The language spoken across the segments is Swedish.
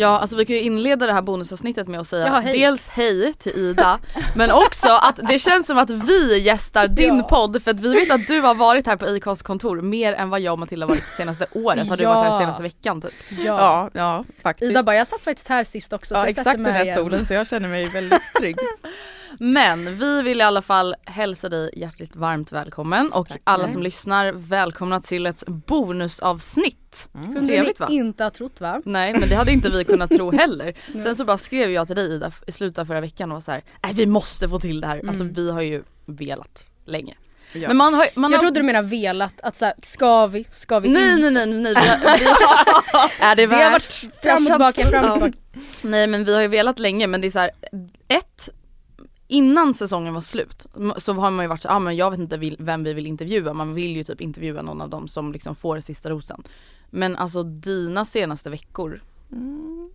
Ja alltså vi kan ju inleda det här bonusavsnittet med att säga Ja, hej. dels hej till Ida men också att det känns som att vi gästar din Ja. podd för att vi vet att du har varit här på Icons kontor mer än vad jag och Matilda varit det senaste året. Har du Ja. varit här senaste veckan typ? Ja. Ja, ja faktiskt. Ida bara, jag satt faktiskt här sist också så ja exakt sätter den här igen. stolen så jag känner mig väldigt trygg. Men vi vill i alla fall hälsa dig hjärtligt varmt välkommen och Tackar. alla som lyssnar välkomna till ett bonusavsnitt. Kunde Trevligt va? inte ha trott va? Nej men det hade inte vi kunnat tro heller. Sen så bara skrev jag till dig Ida i slutet av förra veckan och var så här, nej vi måste få till det här. Alltså Mm. vi har ju velat länge. Ja. Men man har, man Jag har trodde du menade velat, att såhär, ska vi, ska vi Nej inte? nej nej nej. Vi har, vi har, Är det Det har värt? varit fram och tillbaka, fram och tillbaka. nej men vi har ju velat länge men det är så här, ett Innan säsongen var slut så har man ju varit så, ah, men jag vet inte vem vi vill intervjua, man vill ju typ intervjua någon av dem som liksom får sista rosen. Men alltså dina senaste veckor,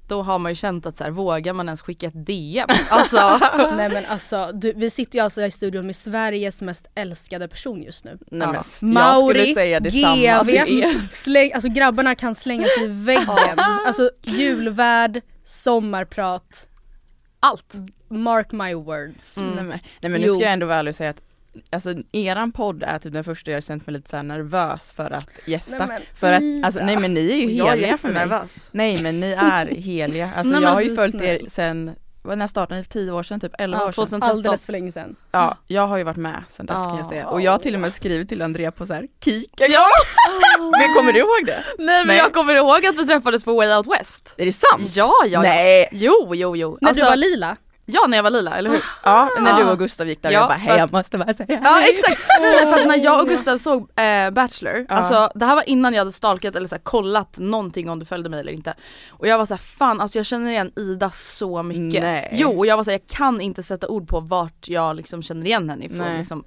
då har man ju känt att så här, vågar man ens skicka ett DM? Alltså, Nej men alltså, du, vi sitter ju alltså i studion med Sveriges mest älskade person just nu. Nej, men, Ja. jag Mauri, säga GV, er. släng, alltså grabbarna kan slänga sig i väggen. Alltså julvärd, sommarprat, allt. Mark my words. Mm. Nej, men, nej men nu Jo. ska jag ändå vara ärlig och säga att Alltså eran podd är typ den första jag har känt mig lite så nervös för att gästa. Nej, men för att, alltså nej men ni är ju heliga för mig. nervös. Nej men ni är heliga. Alltså Nej, jag men har ju är följt er snäll. sen, vad när startade ni? 10 år sedan? Typ 11 Ja, år sedan? 2013. Alldeles för länge sedan. Ja, jag har ju varit med sen dess kan jag Ja. säga. Och jag har till och med skrivit till Andrea på så här Kika. Ja! men kommer du ihåg det? Nej men Nej. jag kommer ihåg att vi träffades på Way Out West. Är det sant? Ja, ja, ja. Nej! Jo, jo, jo. När Alltså, du var lila? Ja, när jag var lila, eller hur? Ja, när Ja. du och Gustav gick där Ja, jag bara hej jag måste bara säga Ja hej. exakt, Nej, för att när jag och Gustav såg eh, Bachelor, Ja. alltså det här var innan jag hade stalkat eller så här, kollat någonting om du följde mig eller inte. Och jag var så här, fan alltså jag känner igen Ida så mycket. Nej. Jo och jag var så här, jag kan inte sätta ord på vart jag liksom känner igen henne ifrån Nej. liksom.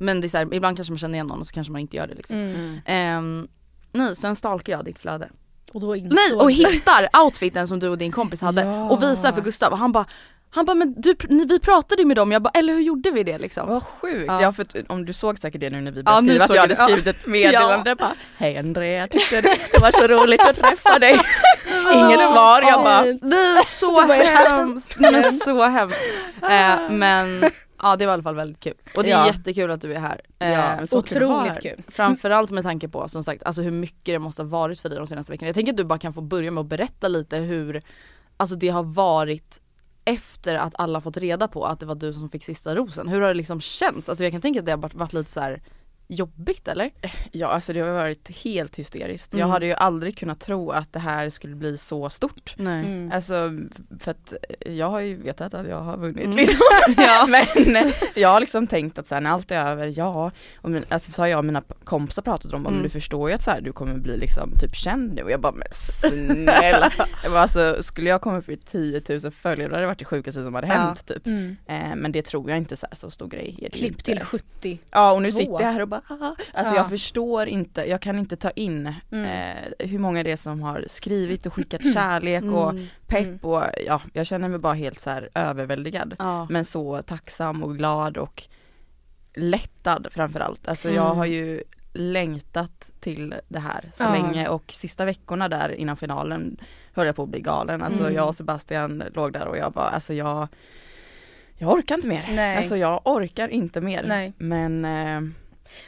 Men det är så här, ibland kanske man känner igen någon och så kanske man inte gör det liksom. Mm. Ehm, nej, sen stalkar jag ditt flöde. Och Nej och hittar outfiten som du och din kompis hade Ja. och visar för Gustav och han bara han bara men du, ni, vi pratade ju med dem, jag bara eller hur gjorde vi det liksom? Vad sjukt, Ja. ja. för om du såg säkert det nu när vi Ja, började nu skriva att jag hade det. Ja. skrivit ett meddelande bara Hej Andrea, jag tyckte det var så roligt att träffa dig. Inget svar, jag bara så det här- hemskt, nej men så hemskt. Eh, men ja det var i alla fall väldigt kul. Och det är Ja. jättekul att du är här. Eh, Ja, så Otroligt kul. Framförallt med tanke på som sagt alltså hur mycket det måste ha varit för dig de senaste veckorna. Jag tänker att du bara kan få börja med att berätta lite hur Alltså det har varit efter att alla fått reda på att det var du som fick sista rosen. Hur har det liksom känts? Alltså jag kan tänka att det har varit, varit lite så här jobbigt eller? Ja alltså det har varit helt hysteriskt. Mm. Jag hade ju aldrig kunnat tro att det här skulle bli så stort. Nej. Mm. Alltså för att jag har ju vetat att jag har vunnit Mm. liksom. ja. Men jag har liksom tänkt att så här, när allt är över, ja, och min, alltså så har jag och mina kompisar pratat om, Mm. men du förstår ju att så här, du kommer bli liksom typ känd nu och jag bara men snälla. alltså skulle jag komma upp i 10 000 följare då hade det varit det sjukaste som hade Ja. hänt typ. Mm. Eh, men det tror jag inte så, här, så stor grej. det Klipp inte. till 70. Ja och nu två. sitter jag här och bara "Ah." Alltså Ja. jag förstår inte, jag kan inte ta in Mm. eh, hur många det är som har skrivit och skickat kärlek och Mm. pepp Mm. och ja, jag känner mig bara helt så här överväldigad. Ja. Men så tacksam och glad och lättad framförallt. Alltså jag Mm. har ju längtat till det här så Ja. länge och sista veckorna där innan finalen höll jag på att bli galen. Alltså Mm. jag och Sebastian låg där och jag bara, alltså jag jag orkar inte mer. Nej. Alltså jag orkar inte mer. Nej. Men eh,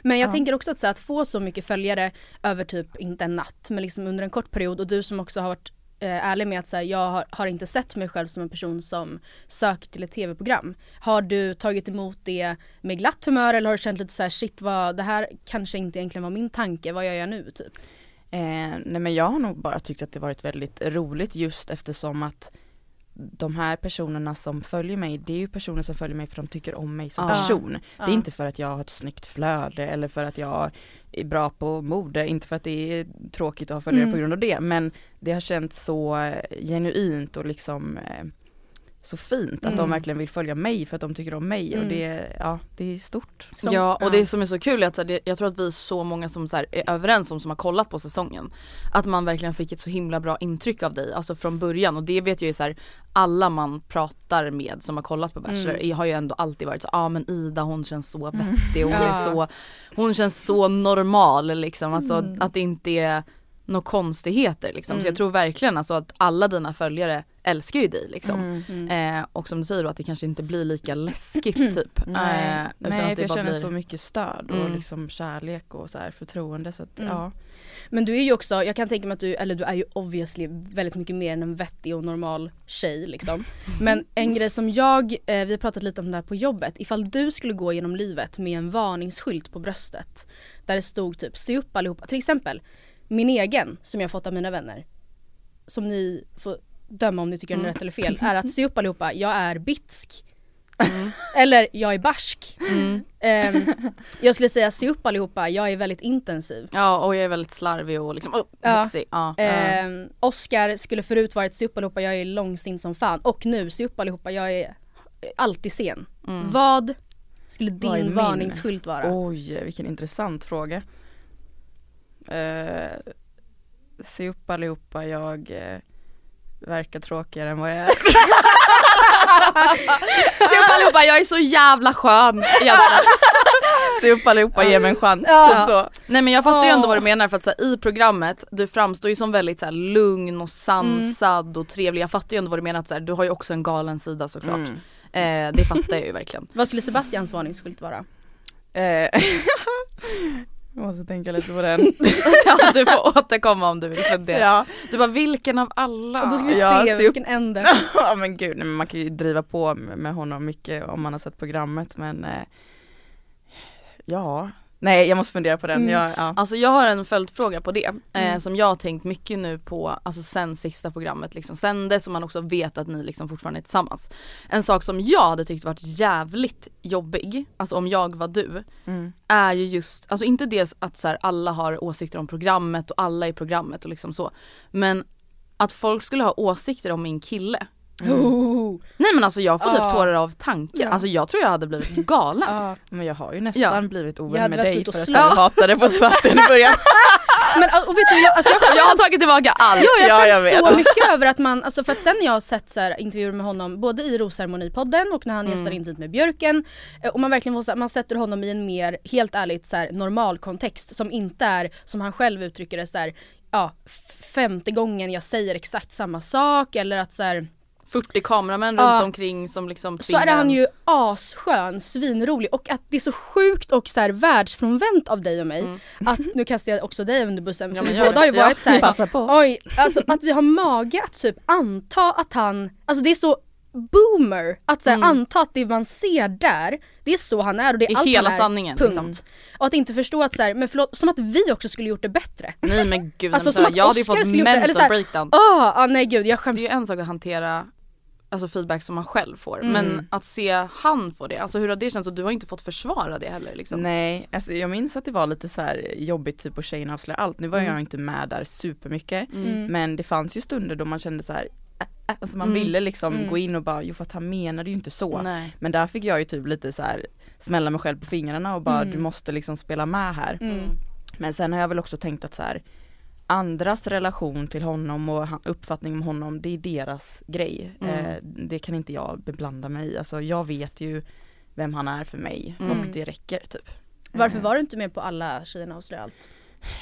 Men jag Ja. tänker också att, så att få så mycket följare över typ, inte en natt, men liksom under en kort period och du som också har varit eh, ärlig med att så här, jag har, har inte sett mig själv som en person som söker till ett tv-program. Har du tagit emot det med glatt humör eller har du känt lite så här, shit vad, det här kanske inte egentligen var min tanke, vad gör jag nu typ? Eh, nej men jag har nog bara tyckt att det varit väldigt roligt just eftersom att de här personerna som följer mig, det är ju personer som följer mig för de tycker om mig som Ja. person. Det är inte för att jag har ett snyggt flöde eller för att jag är bra på mode, inte för att det är tråkigt att ha följare Mm. på grund av det. Men det har känts så eh, genuint och liksom eh, så fint att de Mm. verkligen vill följa mig för att de tycker om mig Mm. och det, ja, det är stort. Som- ja och ja. det som är så kul är att så här, det, jag tror att vi är så många som så här, är överens om som har kollat på säsongen. Att man verkligen fick ett så himla bra intryck av dig, alltså från början och det vet jag ju så här, alla man pratar med som har kollat på Bachelor Mm. har ju ändå alltid varit så, ja ah, men Ida hon känns så vettig, hon Ja. är så, hon känns så normal liksom, alltså Mm. att det inte är några konstigheter liksom. Så Mm. jag tror verkligen alltså att alla dina följare älskar ju dig liksom. Mm. Mm. Eh, och som du säger då att det kanske inte blir lika läskigt typ. Nej, Eh, utan nej att för jag bara känner blir- så mycket stöd och Mm. liksom kärlek och så här förtroende så att Mm. ja. Men du är ju också, jag kan tänka mig att du, eller du är ju obviously väldigt mycket mer än en vettig och normal tjej liksom. Men en grej som jag, eh, vi har pratat lite om det här på jobbet, ifall du skulle gå genom livet med en varningsskylt på bröstet där det stod typ se upp allihopa, till exempel min egen som jag fått av mina vänner, som ni får döma om ni tycker den är rätt eller fel, är att se upp allihopa, jag är bitsk. Eller jag är barsk. Mm. Ehm, jag skulle säga se upp allihopa, jag är väldigt intensiv. Ja och jag är väldigt slarvig och liksom, oh, Ja. Ja. Eh, Oscar skulle förut varit se upp allihopa, jag är långsint som fan. Och nu, se upp allihopa, jag är alltid sen. Mm. Vad skulle din varningsskylt vara? Oj, vilken intressant fråga. Eh, se upp allihopa, jag eh, verkar tråkigare än vad jag är. Se upp allihopa, jag är så jävla skön egentligen. se upp allihopa, ge mig en chans. Ja. Typ så. Nej men jag fattar ju ändå vad du menar för att så här, i programmet, du framstår ju som väldigt så här, lugn och sansad och trevlig. Jag fattar ju ändå vad du menar att så här, du har ju också en galen sida såklart. Mm. Eh, det fattar jag ju verkligen. Vad skulle Sebastians varningsskylt vara? Jag måste tänka lite på den. ja, du får återkomma om du vill fundera. ja. Du bara vilken av alla? Och då ska vi Ja, se upp. vilken ände. ja men gud, nej, men man kan ju driva på med med honom mycket om man har sett programmet men eh, Ja, nej jag måste fundera på den. Mm. Jag, ja. Alltså jag har en följdfråga på det, eh, Mm. som jag har tänkt mycket nu på, alltså sen sista programmet liksom sändes och man också vet att ni liksom fortfarande är tillsammans. En sak som jag hade tyckt varit jävligt jobbig, alltså om jag var du, Mm. är ju just, alltså inte det att så här, alla har åsikter om programmet och alla i programmet och liksom så. Men att folk skulle ha åsikter om min kille. Oh. Nej men alltså jag får typ Ja. tårar av tanken, Ja. alltså jag tror jag hade blivit galen. Ja. Men jag har ju nästan Ja. blivit ovän med dig för att jag hatade på Sebastian i början. Men och vet du, jag, alltså jag Jag har tagit tillbaka allt. Ja, jag Ja, jag så mycket över att man, alltså för att sen jag har sett så här, intervjuer med honom både i Rosceremonipodden och när han Mm. gästar Intimt med Björken eh, och man verkligen får, så här, man sätter honom i en mer, helt ärligt så här, normal kontext som inte är, som han själv uttrycker det så här, ja, femte gången jag säger exakt samma sak eller att så här, 40 kameramän Ja. runt omkring som liksom så tvingar är han ju asskön, svinrolig och att det är så sjukt och så här världsfrånvänt av dig och mig Mm. att, nu kastar jag också dig under bussen Ja, för men vi båda har ju varit så här. Oj, alltså att vi har mage att typ anta att han, alltså det är så boomer att så här, Mm. anta att det man ser där, det är så han är och det är I allt hela han är. sanningen, Punkt. liksom. Och att inte förstå att så här, men förlåt, som att vi också skulle gjort det bättre. Nej men gud, Alltså, som att jag hade ju fått mental så breakdown. Åh, ah, nej gud jag skäms. Det är ju en sak att hantera alltså feedback som man själv får. Mm. Men att se han få det, alltså hur har det känts? Och du har inte fått försvara det heller liksom. Nej, alltså jag minns att det var lite så här jobbigt typ på Tjejerna avslöjar allt. Nu var Mm. jag inte med där supermycket. Mm. Men det fanns ju stunder då man kände så här, äh, äh, alltså man Mm. ville liksom Mm. gå in och bara, jo fast han menade ju inte så. Nej. Men där fick jag ju typ lite så här smälla mig själv på fingrarna och bara Mm. du måste liksom spela med här. Mm. Men sen har jag väl också tänkt att så här andras relation till honom och uppfattning om honom det är deras grej. Mm. Eh, det kan inte jag beblanda mig i. Alltså jag vet ju vem han är för mig Mm. och det räcker typ. Varför Eh, var du inte med på alla Tjejerna avslöjar allt?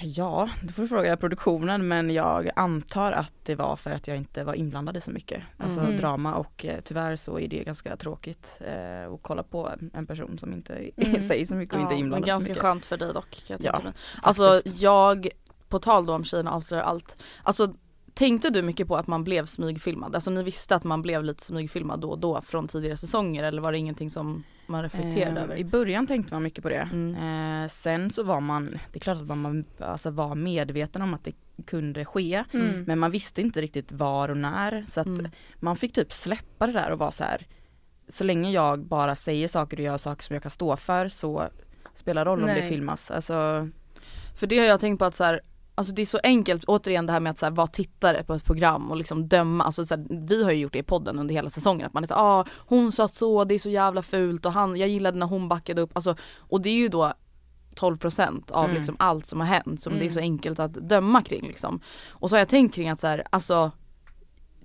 Ja, det får du fråga produktionen men jag antar att det var för att jag inte var inblandad i så mycket. Alltså Mm. drama och eh, tyvärr så är det ganska tråkigt eh, att kolla på en person som inte Mm. säger så mycket och inte är inblandad så ganska mycket. skönt för dig dock kan jag tänka Ja, mig. Alltså faktiskt. jag, på tal då om tjejerna avslöjar allt, alltså Tänkte du mycket på att man blev smygfilmad? Alltså ni visste att man blev lite smygfilmad då och då från tidigare säsonger eller var det ingenting som man reflekterade Eh, över? I början tänkte man mycket på det. Mm. Eh, sen så var man, det är klart att man alltså, var medveten om att det kunde ske. Mm. Men man visste inte riktigt var och när. Så att Mm. man fick typ släppa det där och vara så här. Så länge jag bara säger saker och gör saker som jag kan stå för så spelar roll om Nej. det filmas. Alltså, För det har jag tänkt på att så här, alltså det är så enkelt, återigen det här med att så här, vara tittare på ett program och liksom döma, alltså så här, vi har ju gjort det i podden under hela säsongen att man är så ah hon sa så, det är så jävla fult och han, jag gillade när hon backade upp, alltså och det är ju då 12% av Mm. liksom allt som har hänt som det är Mm. så enkelt att döma kring liksom. Och så har jag tänkt kring att så här, alltså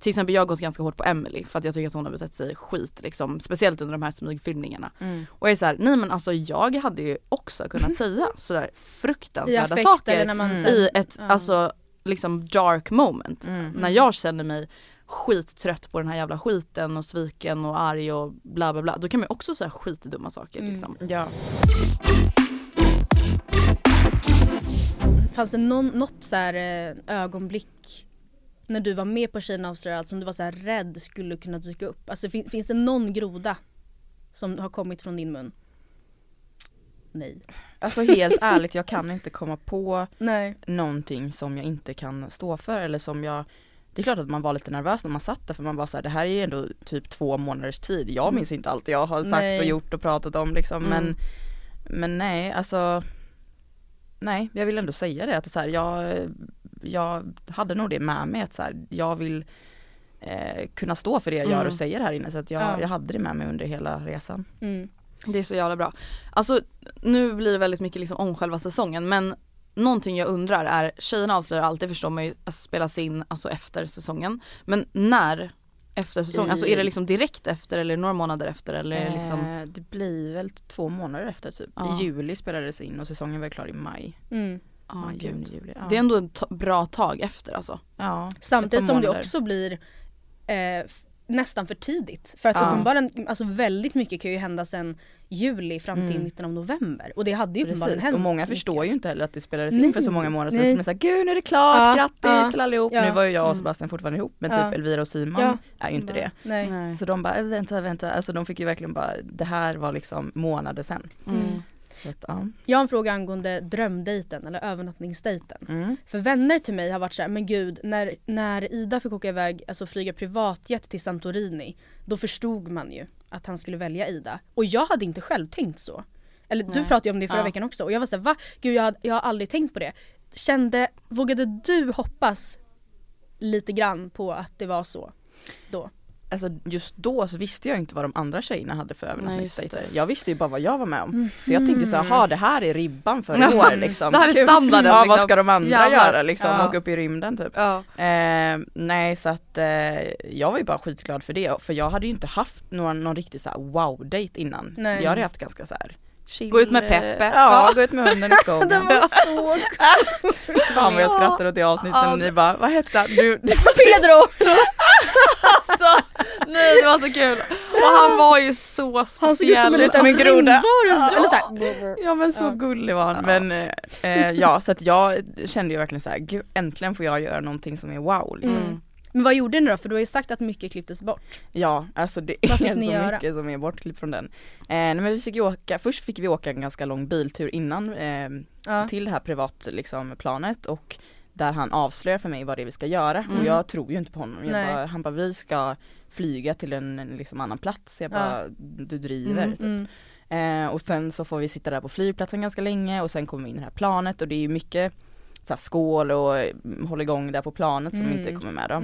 till exempel jag har gått ganska hårt på Emily för att jag tycker att hon har betett sig skit liksom, speciellt under de här smygfilmningarna. Och jag är såhär, nej men alltså jag hade ju också kunnat säga sådär fruktansvärda saker när man Mm. sen- i ett Ja. alltså liksom dark moment. mm. När jag känner mig skittrött på den här jävla skiten och sviken och arg och bla bla bla. Då kan man ju också säga skitdumma saker Mm. liksom. Ja. Fanns det någon, något så här eh, ögonblick när du var med på Tjejerna avslöjar allt som du var så här rädd skulle kunna dyka upp? Alltså fin, finns det någon groda som har kommit från din mun? Nej. Alltså helt ärligt, jag kan inte komma på Nej. någonting som jag inte kan stå för eller som jag det är klart att man var lite nervös när man satt där för man var så här, det här är ju ändå typ två månaders tid. Jag minns inte allt jag har sagt Nej. och gjort och pratat om liksom Mm. men Men nej alltså Nej jag vill ändå säga det att så här, jag Jag hade nog det med mig att så här, jag vill eh, kunna stå för det jag gör Mm. och säger här inne så att jag, Ja. jag hade det med mig under hela resan. Mm. Det är så jävla bra. Alltså nu blir det väldigt mycket liksom om själva säsongen men någonting jag undrar är, tjejerna avslöjar alltid förstår man ju, alltså, spelas in alltså efter säsongen. Men när efter säsongen? I- Alltså är det liksom direkt efter eller några månader efter eller liksom eh, det blir väl två månader efter typ. Ja. I juli spelades det in och säsongen var klar i maj. Mm. Ja gud. juni, juli. Ja. Det är ändå ett ta- bra tag efter alltså. ja, Samtidigt som det också blir eh, nästan för tidigt. För att Ja. uppenbarligen, alltså väldigt mycket kan ju hända sen juli fram till Mm. mitten av november. Och det hade ju uppenbarligen hänt och många förstår mycket. ju inte heller att det spelades in för så många månader sedan. De är såhär, gud nu är det klart, Ja, grattis ja, till allihop. ja. Nu var ju jag och Mm. Sebastian fortfarande ihop men Ja. typ Elvira och Simon Ja. är ju inte det. Nej. Så de bara, "Äh, vänta, vänta, alltså de fick ju verkligen bara, det här var liksom månader sen. Mm. Att, ja. Jag har en fråga angående drömdejten eller övernattningsdejten. Mm. För vänner till mig har varit så här, men gud, när, när Ida fick åka iväg, alltså flyga privatjet till Santorini, då förstod man ju att han skulle välja Ida. Och jag hade inte själv tänkt så. Eller du Nej. pratade ju om det förra Ja. veckan också och jag var såhär, va? Gud jag, hade- jag har aldrig tänkt på det. Kände, vågade du hoppas lite grann på att det var så? Då? Alltså just då så visste jag inte vad de andra tjejerna hade för övernattningsdejter. Jag visste ju bara vad jag var med om. Mm. Så jag tänkte så här, "Jaha, det här är ribban för i år liksom. Det här är standarden, Ja vad liksom. ska de andra Jävlar. göra liksom? Ja. Åka upp i rymden typ. Ja. Eh, nej så att eh, jag var ju bara skitglad för det för jag hade ju inte haft någon, någon riktig så wow-date innan. Nej. Jag hade haft ganska så här chill, Gå ut med eh, Peppe. Ja, Ja. gå ut med hunden i skogen. Den var så Fan vad jag skrattar åt det avsnittet och ni bara, vad hette han? Pedro! Alltså, nej det var så kul. Och han var ju så Han såg ut speciell. som en liten en groda. rymdvarelse. Eller så här. Ja men så Ja. gullig var han. Men eh, ja så att jag kände ju verkligen så här, gud äntligen får jag göra någonting som är wow liksom. Mm. Men vad gjorde ni då? För du har ju sagt att mycket klipptes bort. Ja alltså det är så göra? mycket som är bortklippt från den. Eh, nej, men vi fick ju åka, först fick vi åka en ganska lång biltur innan eh, Ja. till det här privat liksom planet och där han avslöjar för mig vad det är vi ska göra Mm. och jag tror ju inte på honom. Bara, han bara vi ska flyga till en, en liksom annan plats. Jag Ja. bara du driver. Mm, typ. Mm. Eh, och sen så får vi sitta där på flygplatsen ganska länge och sen kommer vi in i det här planet och det är mycket så här, skål och mm, håll igång där på planet som Mm. inte kommer med då.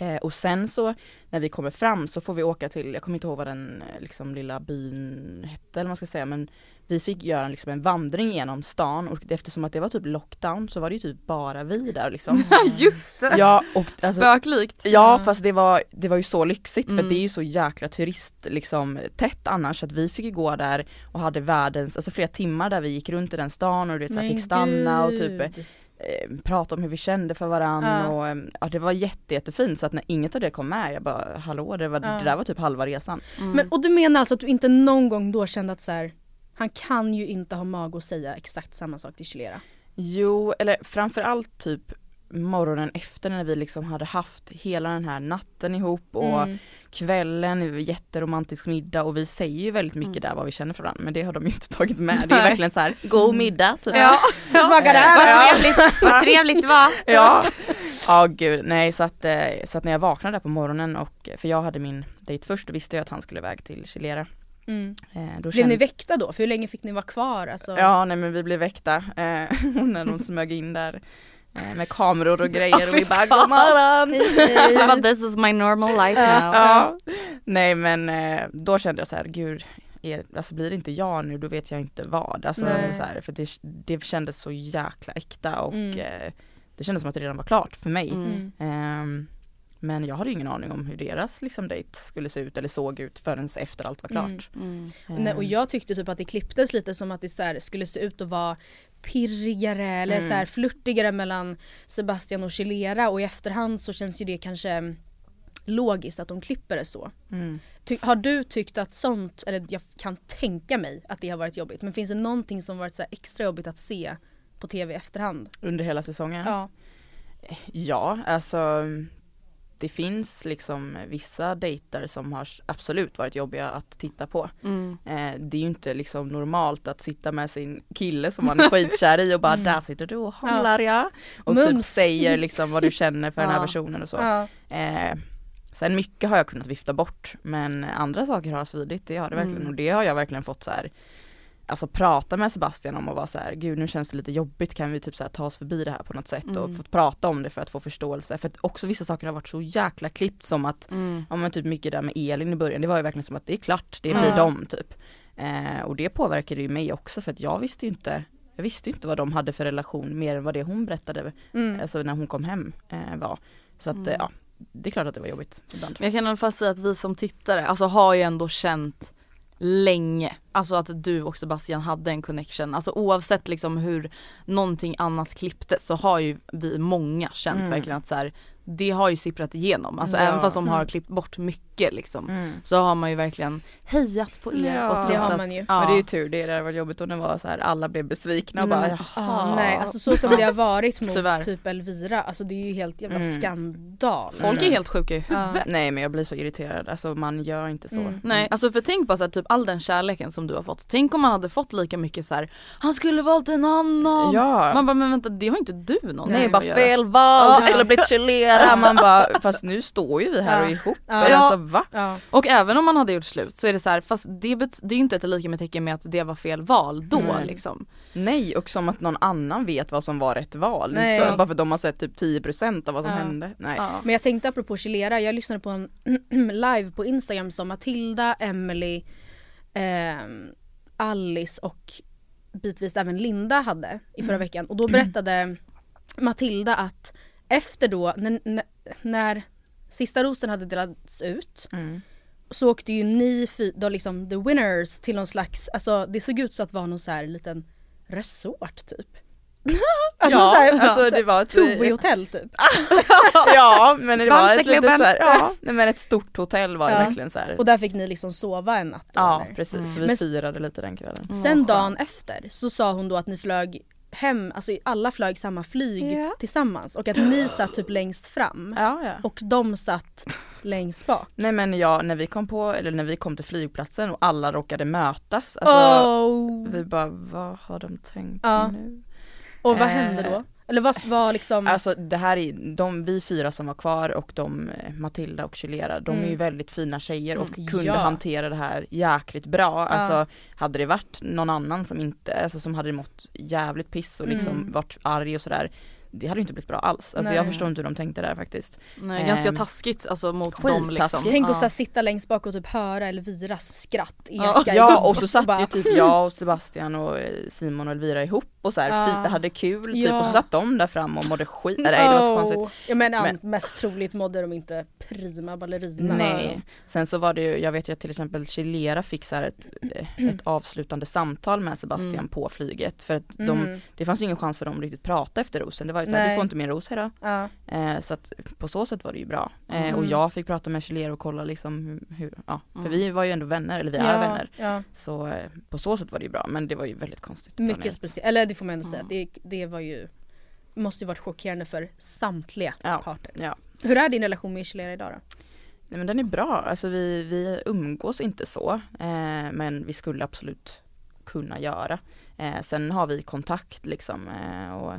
Eh, och sen så när vi kommer fram så får vi åka till, jag kommer inte ihåg vad den eh, liksom lilla byn hette eller vad man ska säga men vi fick göra liksom en vandring genom stan och eftersom att det var typ lockdown så var det ju typ bara vi där liksom. Just det! ja och alltså, Spöklikt. Ja fast det var, det var ju så lyxigt för Mm. det är ju så jäkla turist liksom tätt annars att vi fick ju gå där och hade världens, alltså flera timmar där vi gick runt i den stan och du vet, så här, fick stanna och typ prata om hur vi kände för varandra Ja. och eh, ja, det var jätte, jättefint så att när inget av det kom med jag bara hallå det, var, Ja. det där var typ halva resan. Mm. Men, och du menar alltså att du inte någon gång då kände att så här, han kan ju inte ha mag att säga exakt samma sak till Chilera. Jo, eller framförallt typ morgonen efter när vi liksom hade haft hela den här natten ihop och Mm. kvällen, jätteromantisk middag och vi säger ju väldigt mycket Mm. där vad vi känner för varandra men det har de ju inte tagit med. Det är verkligen så här, god middag typ. Ja, hur smakar det här? Vad trevligt, vad trevligt det var. Ja, ja gud nej så att, eh, så att när jag vaknade där på morgonen och för jag hade min dejt först då visste jag att han skulle iväg till Chilera. Mm. Eh, då Blev kände- ni väckta då? För hur länge fick ni vara kvar? Alltså, Ja nej men vi blev väckta eh, och när de smög in där med kameror och grejer och vi bara god morgon! This is my normal life now. Ja, nej men eh, då kände jag så här, gud, är, alltså blir det inte jag nu då vet jag inte vad. Alltså, Nej. så här, för det, det kändes så jäkla äkta och Mm. eh, det kändes som att det redan var klart för mig. Mm. Mm. Ehm, men jag hade ingen aning om hur deras liksom, dejt skulle se ut eller såg ut förrän efter allt var klart. Mm. Mm. Nej, och Ehm, jag tyckte typ att det klipptes lite som att det så här skulle se ut att vara pirrigare eller Mm. så här flörtigare mellan Sebastian och Chilera och i efterhand så känns ju det kanske logiskt att de klipper det så. mm. Har du tyckt att sånt, eller jag kan tänka mig att det har varit jobbigt, men finns det någonting som varit så extra jobbigt att se på tv i efterhand? Under hela säsongen? Ja. Ja, alltså det finns liksom vissa dejter som har absolut varit jobbiga att titta på. Mm. Eh, det är ju inte liksom normalt att sitta med sin kille som man är skitkär i och bara där sitter du och håller ja. Och typ Mums. säger liksom vad du känner för den här Ja. personen och så. Ja. Eh, sen mycket har jag kunnat vifta bort men andra saker har svidit, det har det verkligen Mm. och det har jag verkligen fått så här Alltså prata med Sebastian om och vara så här, gud nu känns det lite jobbigt, kan vi typ så här ta oss förbi det här på något sätt och Mm. fått prata om det för att få förståelse. För att också vissa saker har varit så jäkla klippt som att, Mm. ja men typ mycket där med Elin i början, det var ju verkligen som att det är klart, det blir Ja. dem typ. Eh, och det påverkade ju mig också för att jag visste ju inte jag visste inte vad de hade för relation mer än vad det hon berättade, Mm. alltså när hon kom hem eh, var. Så att Mm. ja, det är klart att det var jobbigt ibland. Men jag kan i alla fall säga att vi som tittare, alltså har ju ändå känt länge, alltså att du och Sebastian hade en connection, alltså oavsett liksom hur någonting annat klipptes så har ju vi många känt Mm. verkligen att så här, det har ju sipprat igenom, alltså Ja. även fast de har Mm. klippt bort mycket liksom Mm. så har man ju verkligen hejat på er Ja. och Det trott har man ju. Ja. Men det är ju tur det, det varit jobbigt om det var så här alla blev besvikna och Nej, bara jaha. Nej, alltså så som det har varit mot Tyvärr. typ Elvira, alltså det är ju helt jävla Mm. skandal. Folk är Mm. helt sjuka i Ja. huvudet. Nej men jag blir så irriterad, alltså man gör inte så. Mm. Nej alltså för tänk bara så här, typ all den kärleken som du har fått. Tänk om man hade fått lika mycket så här. han skulle valt en annan. Ja. Man bara men vänta det har inte du någonting Nej bara fel val, det skulle blivit Chilera. Man bara, fast nu står ju vi här och är ihop. Ja. Alltså va? Ja. Och även om man hade gjort slut så är det så här, fast det, bet- det är ju inte ett lika med tecken med att det var fel val då Nej. liksom. Nej och som att någon annan vet vad som var rätt val. Nej. Så, bara för att de har sett typ 10% av vad som Ja. hände. Nej. Ja. Men jag tänkte apropå Chilera, jag lyssnade på en live på Instagram som Matilda, Emily, ehm, Alice och bitvis även Linda hade i förra veckan. Och då berättade Matilda att efter då, när, när, när sista rosen hade delats ut Mm. så åkte ju ni, då liksom the winners till någon slags, alltså det såg ut så att vara någon så här liten resort typ. Alltså ja, så här, alltså det var ett, Tobii-hotell typ. ja men det var ett litet Bamseklubben. så här, ja nej, men ett stort hotell var det Ja. verkligen så här. Och där fick ni liksom sova en natt då, Ja eller? precis, Mm. vi Men- firade lite den kvällen. Mm, Sen vad dagen efter så sa hon då att ni flög hem, alltså alla flög samma flyg Ja. tillsammans och att ni satt typ längst fram Ja, ja. och de satt längst bak. Nej men ja, när vi kom på, eller när vi kom till flygplatsen och alla råkade mötas, alltså oh. vi bara vad har de tänkt Ja. nu? Och vad Eh, hände då? Eller vad var liksom Alltså det här är, de, vi fyra som var kvar och de, eh, Matilda och Chilera, de är ju Mm. väldigt fina tjejer och Mm. kunde Ja. hantera det här jäkligt bra. Alltså hade det varit någon annan som inte, alltså som hade mått jävligt piss och liksom Mm. varit arg och sådär det hade ju inte blivit bra alls. Alltså Nej. jag förstår inte hur de tänkte där faktiskt. Nej, ganska Ehm, taskigt alltså mot dem liksom. Tänk Ja. att så här, sitta längst bak och typ höra Elviras skratt Ja. eka Ja och så satt ju typ jag och Sebastian och eh, Simon och Elvira ihop och så här, Ja. hade kul typ Ja. och så satt de där fram och mådde skit. Nej det var så konstigt. Ja men, Men- mest troligt mådde de inte prima ballerina. Nej. alltså. Sen så var det ju, jag vet ju att till exempel Chilera fick så här ett, eh, ett avslutande samtal med Sebastian Mm. på flyget för att de, Mhm. det fanns ju ingen chans för dem att riktigt prata efter rosen. Det var ju så här, Nej. du får inte mer ros hejdå. Ja. Eh, så att på så sätt var det ju bra. Eh, Mm. och jag fick prata med Chilera och kolla liksom hur, ja, för Mm. vi var ju ändå vänner, eller vi ja, är vänner. Ja. Så eh, på så sätt var det ju bra men det var ju väldigt konstigt. Mycket speciellt, eller det får man ändå säga, det, det var ju Måste ju varit chockerande för samtliga parter. Ja. Hur är din relation med Chilera idag då? Nej men den är bra, alltså vi, vi umgås inte så eh, men vi skulle absolut kunna göra. Eh, sen har vi kontakt liksom eh, och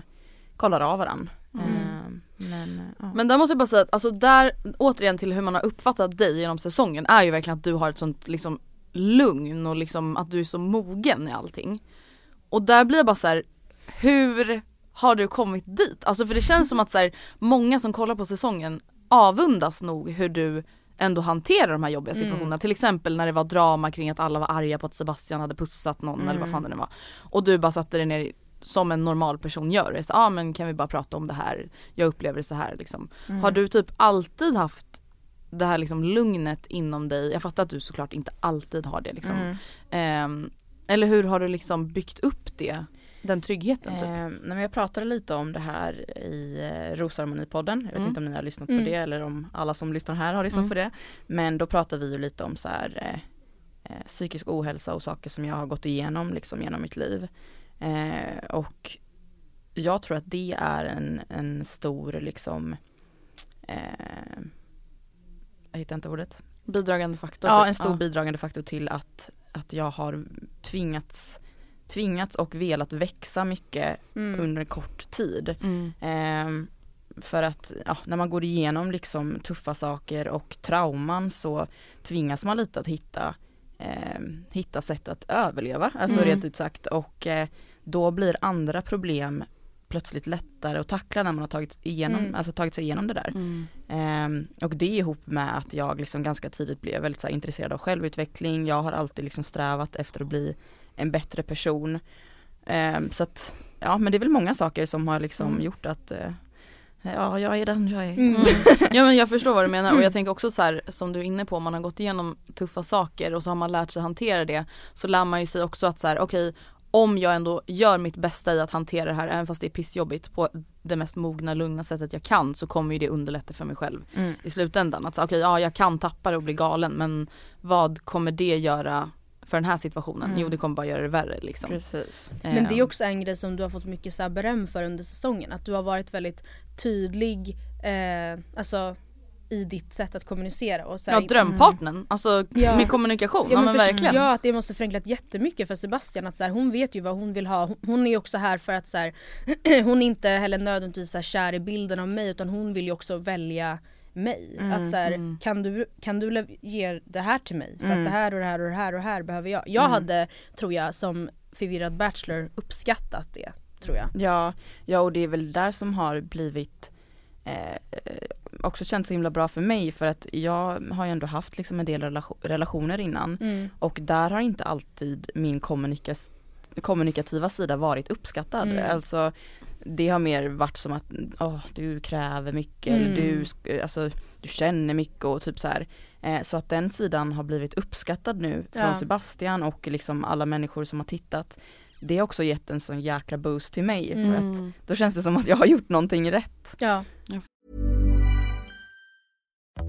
kollar av varandra. Mm. Eh, men, ja. Men där måste jag bara säga att alltså där, återigen till hur man har uppfattat dig genom säsongen är ju verkligen att du har ett sånt liksom lugn och liksom att du är så mogen i allting. Och där blir jag bara så här, hur har du kommit dit? Alltså för det känns som att så här, många som kollar på säsongen avundas nog hur du ändå hanterar de här jobbiga Mm. situationerna. Till exempel när det var drama kring att alla var arga på att Sebastian hade pussat någon eller vad Mm. fan det nu var. Och du bara satte dig ner som en normal person gör. Ja ah, men kan vi bara prata om det här? Jag upplever det så här liksom. Mm. Har du typ alltid haft det här liksom lugnet inom dig? Jag fattar att du såklart inte alltid har det liksom. Mm. Ehm, eller hur har du liksom byggt upp det? Den tryggheten typ? Eh, nej, men jag pratade lite om det här i eh, Rosharmonipodden. Jag vet Mm. inte om ni har lyssnat Mm. på det eller om alla som lyssnar här har lyssnat Mm. på det. Men då pratade vi ju lite om så här eh, eh, psykisk ohälsa och saker som jag har gått igenom liksom genom mitt liv. Eh, och jag tror att det är en, en stor liksom eh, jag hittar inte ordet. Bidragande faktor? Ja typ. en stor bidragande faktor till att, att jag har tvingats tvingats och velat växa mycket Mm. under kort tid. Mm. Ehm, för att ja, när man går igenom liksom tuffa saker och trauman så tvingas man lite att hitta, ehm, hitta sätt att överleva, alltså Mm. rent ut sagt. Och eh, då blir andra problem plötsligt lättare att tackla när man har tagit, igenom, Mm. alltså tagit sig igenom det där. Mm. Ehm, och det ihop med att jag liksom ganska tidigt blev väldigt här, intresserad av självutveckling. Jag har alltid liksom strävat efter att bli en bättre person. Ehm, så att, ja men det är väl många saker som har liksom Mm. gjort att eh, Ja jag är den jag är. Mm. Mm. Ja men jag förstår vad du menar och jag tänker också så här som du är inne på, om man har gått igenom tuffa saker och så har man lärt sig hantera det så lär man ju sig också att så här, okej om jag ändå gör mitt bästa i att hantera det här även fast det är pissjobbigt på det mest mogna lugna sättet jag kan så kommer ju det underlätta för mig själv Mm. i slutändan. Att säga okej ja jag kan tappa det och bli galen men vad kommer det göra för den här situationen? Mm. Jo det kommer bara göra det värre liksom. Precis. Men det är också en grej som du har fått mycket så beröm för under säsongen. Att du har varit väldigt tydlig eh, alltså, i ditt sätt att kommunicera. Och så här, Ja drömpartnern, alltså Ja. med kommunikation, ja, Ja, men, men för, verkligen. ja att det måste förenklat jättemycket för Sebastian att så här, hon vet ju vad hon vill ha. Hon, är också här för att så här, hon är inte heller nödvändigtvis så här, kär i bilden av mig utan hon vill ju också välja mig. Mm, att så här, mm. kan du, kan du ge det här till mig? För Mm. att det här och det här och det här och det här behöver jag. Jag Mm. hade, tror jag, som förvirrad bachelor uppskattat det. Tror jag. Ja, ja och det är väl där som har blivit eh, eh, också känts så himla bra för mig för att jag har ju ändå haft liksom en del relation, relationer innan Mm. och där har inte alltid min kommunikas, kommunikativa sida varit uppskattad. Mm. Alltså det har mer varit som att åh, du kräver mycket Mm. eller du, sk- alltså, du känner mycket och typ så här. Eh, så att den sidan har blivit uppskattad nu från Ja. Sebastian och liksom alla människor som har tittat. Det har också gett en sån jäkla boost till mig för att Mm. då känns det som att jag har gjort någonting rätt. Ja.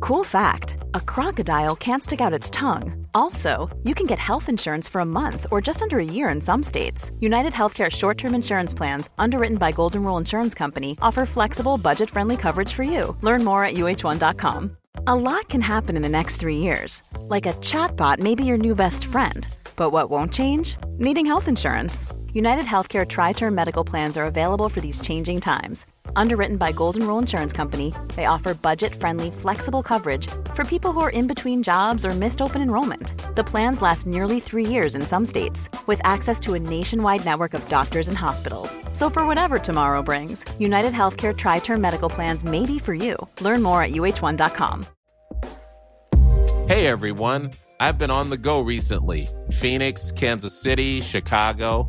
Cool fact a crocodile can't stick out its tongue. Also, you can get health insurance for a month or just under a year in some states. United Healthcare short term insurance plans, underwritten by Golden Rule Insurance Company, offer flexible, budget friendly coverage for you. Learn more at uh1.com. A lot can happen in the next three years. Like a chatbot may be your new best friend. But what won't change? Needing health insurance. United Healthcare Tri Term Medical Plans are available for these changing times. Underwritten by Golden Rule Insurance Company, they offer budget friendly, flexible coverage for people who are in between jobs or missed open enrollment. The plans last nearly three years in some states, with access to a nationwide network of doctors and hospitals. So, for whatever tomorrow brings, United Healthcare Tri Term Medical Plans may be for you. Learn more at uh1.com. Hey everyone, I've been on the go recently Phoenix, Kansas City, Chicago.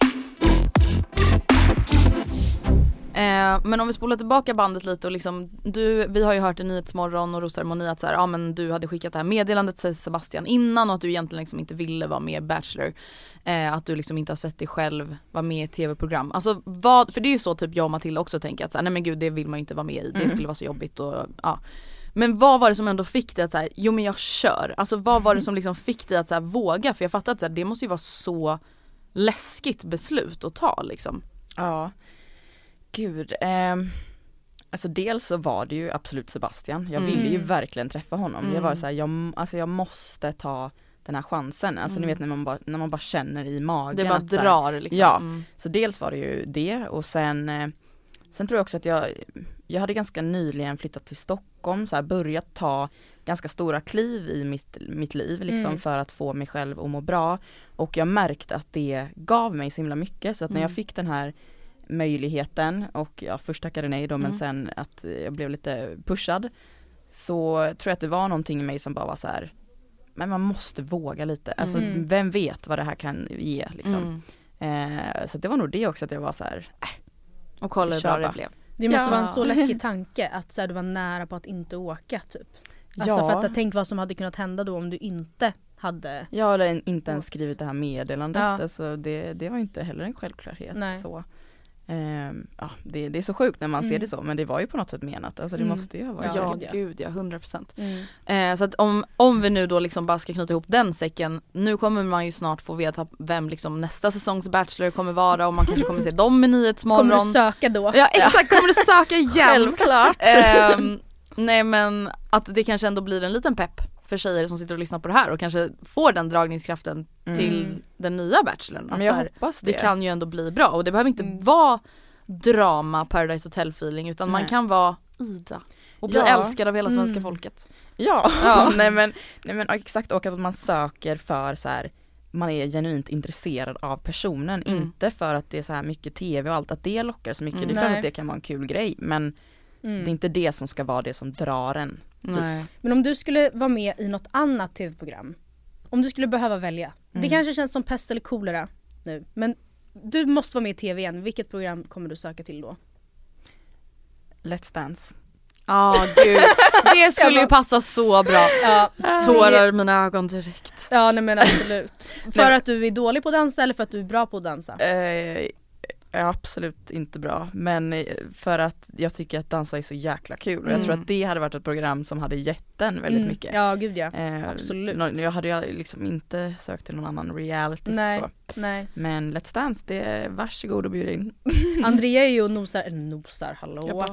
Eh, men om vi spolar tillbaka bandet lite och liksom, du, vi har ju hört i Nyhetsmorgon och Rosceremoni att så här, ja men du hade skickat det här meddelandet till Sebastian innan och att du egentligen liksom inte ville vara med i Bachelor. Eh, att du liksom inte har sett dig själv vara med i tv-program. Alltså vad, för det är ju så typ jag och Matilda också tänker att så här, nej men gud det vill man ju inte vara med i, det skulle vara så jobbigt och ja. Men vad var det som ändå fick dig att säga, jo men jag kör. Alltså vad var det som liksom fick dig att så här, våga? För jag fattar att så här, det måste ju vara så läskigt beslut att ta liksom. Ja, gud. ehm, alltså dels så var det ju absolut Sebastian. Jag ville ju Mm. verkligen träffa honom. Jag var Mm. så här, jag, alltså jag måste ta den här chansen. Alltså ni vet när man bara, när man bara känner i magen. Det bara att drar liksom. Ja. Mm. Så dels var det ju det och sen eh, Sen tror jag också att jag Jag hade ganska nyligen flyttat till Stockholm, så här, börjat ta ganska stora kliv i mitt, mitt liv liksom Mm. för att få mig själv att må bra. Och jag märkte att det gav mig så himla mycket så att när jag Mm. fick den här möjligheten och jag först tackade nej då men Mm. sen att jag blev lite pushad så tror jag att det var någonting i mig som bara var så här men man måste våga lite, alltså Mm. vem vet vad det här kan ge liksom. Mm. Eh, så det var nog det också att jag var så här, Och kolla hur bra det blev. Det måste Ja. vara en så läskig tanke att så här, du var nära på att inte åka typ. Alltså ja, för att så här, tänk vad som hade kunnat hända då om du inte hade jag hade inte ens skrivit det här meddelandet, Ja. alltså det, det var inte heller en självklarhet. Nej. Så. Ehm, ja, det, det är så sjukt när man ser Mm. det så men det var ju på något sätt menat, alltså det Mm. måste ju ha varit Ja, Ja, gud, ja. gud ja, 100%. mm. Eh, så att om, om vi nu då liksom bara ska knyta ihop den säcken, nu kommer man ju snart få veta vem liksom nästa säsongs Bachelor kommer vara och man kanske kommer se dem i Nyhetsmorgon. Kommer du söka då? Ja exakt, kommer du söka igen? Självklart! Ehm, nej men att det kanske ändå blir en liten pepp för tjejer som sitter och lyssnar på det här och kanske får den dragningskraften till Mm. den nya bachelorn. Att Men jag så här, hoppas det. det kan ju ändå bli bra och det behöver inte Mm. vara drama Paradise Hotel feeling utan man Nej. kan vara Ida och bli Ja. älskad av hela svenska Mm. folket. Ja, Ja. nej men, nej men exakt och att man söker för så här man är genuint intresserad av personen, Mm. inte för att det är så här mycket tv och allt, att det lockar så mycket. Mm. Det är klart att det kan vara en kul grej men Mm. det är inte det som ska vara det som drar en. Men om du skulle vara med i något annat tv-program, om du skulle behöva välja. Det Mm. kanske känns som pest eller kolera nu, men du måste vara med i tv igen. Vilket program kommer du söka till då? Let's Dance. Ja gud, det skulle ju passa så bra. Ja, Tårar i mina ögon direkt. ja nej men absolut. För Nej. att du är dålig på att dansa eller för att du är bra på att dansa? Eh, är absolut inte bra men eh, för att jag tycker att dansa är så jäkla kul och jag tror Mm. att det hade varit ett program som hade gett den väldigt Mm. mycket. Ja gud ja. Eh, absolut. Jag hade ju liksom inte sökt till någon annan reality Nej. så. Nej. Men Let's Dance, det är varsågod och bjud in. Andrea är ju och nosar, nosar, hallå.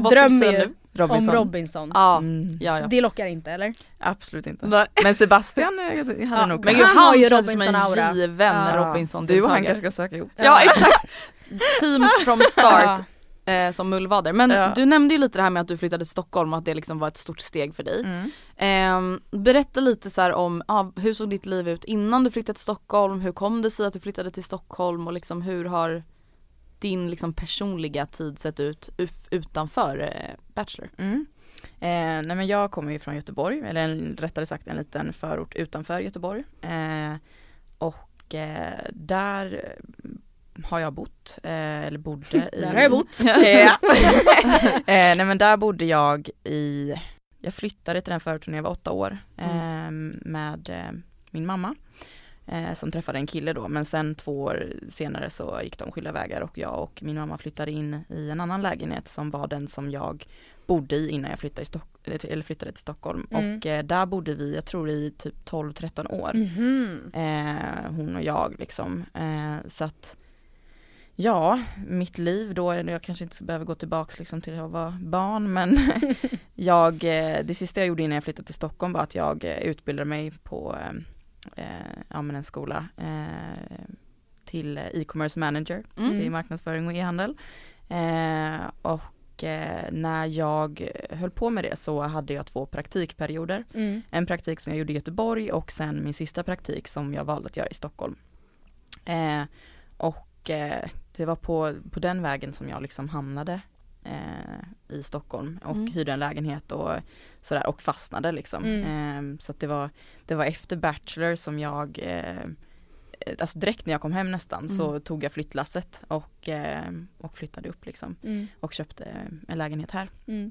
Jag Drömmer ju? Robinson. om Robinson. Ja, Mm. ja, ja. Det lockar inte eller? Absolut inte. Nej. Men Sebastian eh, hade Ja, nog Men Han gud har han ju känns som en Robinson-aura. given Ja. Robinson Du och han kanske ska söka ihop. Ja exakt! Team from start Ja. eh, som mullvader. Men Ja. du nämnde ju lite det här med att du flyttade till Stockholm och att det liksom var ett stort steg för dig. Mm. Ehm, berätta lite så här om, ja, hur såg ditt liv ut innan du flyttade till Stockholm? Hur kom det sig att du flyttade till Stockholm och liksom hur har din liksom personliga tid sett ut utanför eh, Bachelor? Mm. Eh, nej men jag kommer ju från Göteborg, eller en, rättare sagt en liten förort utanför Göteborg. Eh, och eh, där eh, har jag bott, eh, eller bodde i Där har jag bott. Nej men där bodde jag i, jag flyttade till den förorten när jag var åtta år eh, med eh, min mamma. Eh, som träffade en kille då men sen två år senare så gick de skilda vägar och jag och min mamma flyttade in i en annan lägenhet som var den som jag bodde i innan jag flyttade, Stock eller flyttade till Stockholm Mm. och eh, där bodde vi, jag tror i typ 12-13 år. Mhm. Eh, hon och jag liksom. Eh, så att ja, mitt liv då, jag kanske inte behöver gå tillbaks liksom till att vara barn men jag, eh, det sista jag gjorde innan jag flyttade till Stockholm var att jag eh, utbildade mig på eh, eh, ja, men en skola eh, till eh, e-commerce manager, Mm. till marknadsföring och e-handel. Eh, och eh, när jag höll på med det så hade jag två praktikperioder. Mm. En praktik som jag gjorde i Göteborg och sen min sista praktik som jag valde att göra i Stockholm. Eh, och eh, det var på, på den vägen som jag liksom hamnade eh, i Stockholm och Mm. hyrde en lägenhet och sådär och fastnade liksom. Mm. Eh, så att det var, det var efter Bachelor som jag eh, Alltså direkt när jag kom hem nästan så Mm. tog jag flyttlasset och, eh, och flyttade upp liksom Mm. och köpte en lägenhet här. Mm.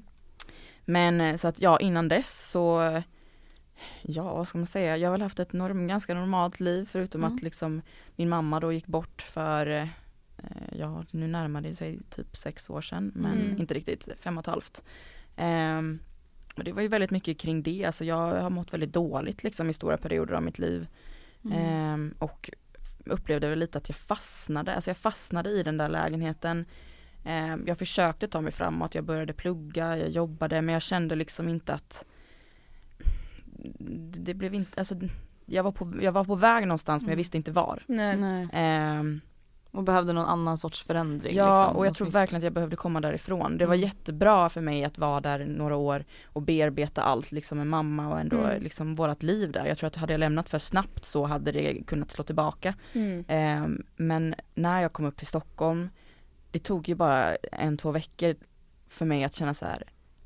Men eh, så att ja, innan dess så Ja, vad ska man säga? Jag har väl haft ett norm, ganska normalt liv förutom att liksom min mamma då gick bort för eh, Ja, nu närmar det sig typ sex år sedan men Mm. inte riktigt, fem och ett halvt. Ehm, och det var ju väldigt mycket kring det, alltså jag har mått väldigt dåligt liksom i stora perioder av mitt liv. Mm. Ehm, och upplevde väl lite att jag fastnade, alltså jag fastnade i den där lägenheten. Ehm, jag försökte ta mig framåt, jag började plugga, jag jobbade men jag kände liksom inte att det blev inte, alltså jag var på, jag var på väg någonstans men jag Mm. visste inte var. Nej. Nej. Och behövde någon annan sorts förändring. ja liksom, och jag tror nytt. verkligen att jag behövde komma därifrån. Det var Mm. jättebra för mig att vara där några år och bearbeta allt liksom med mamma och ändå Mm. liksom vårat liv där. Jag tror att hade jag lämnat för snabbt så hade det kunnat slå tillbaka. Mm. Ehm, men när jag kom upp till Stockholm, det tog ju bara en, två veckor för mig att känna så här,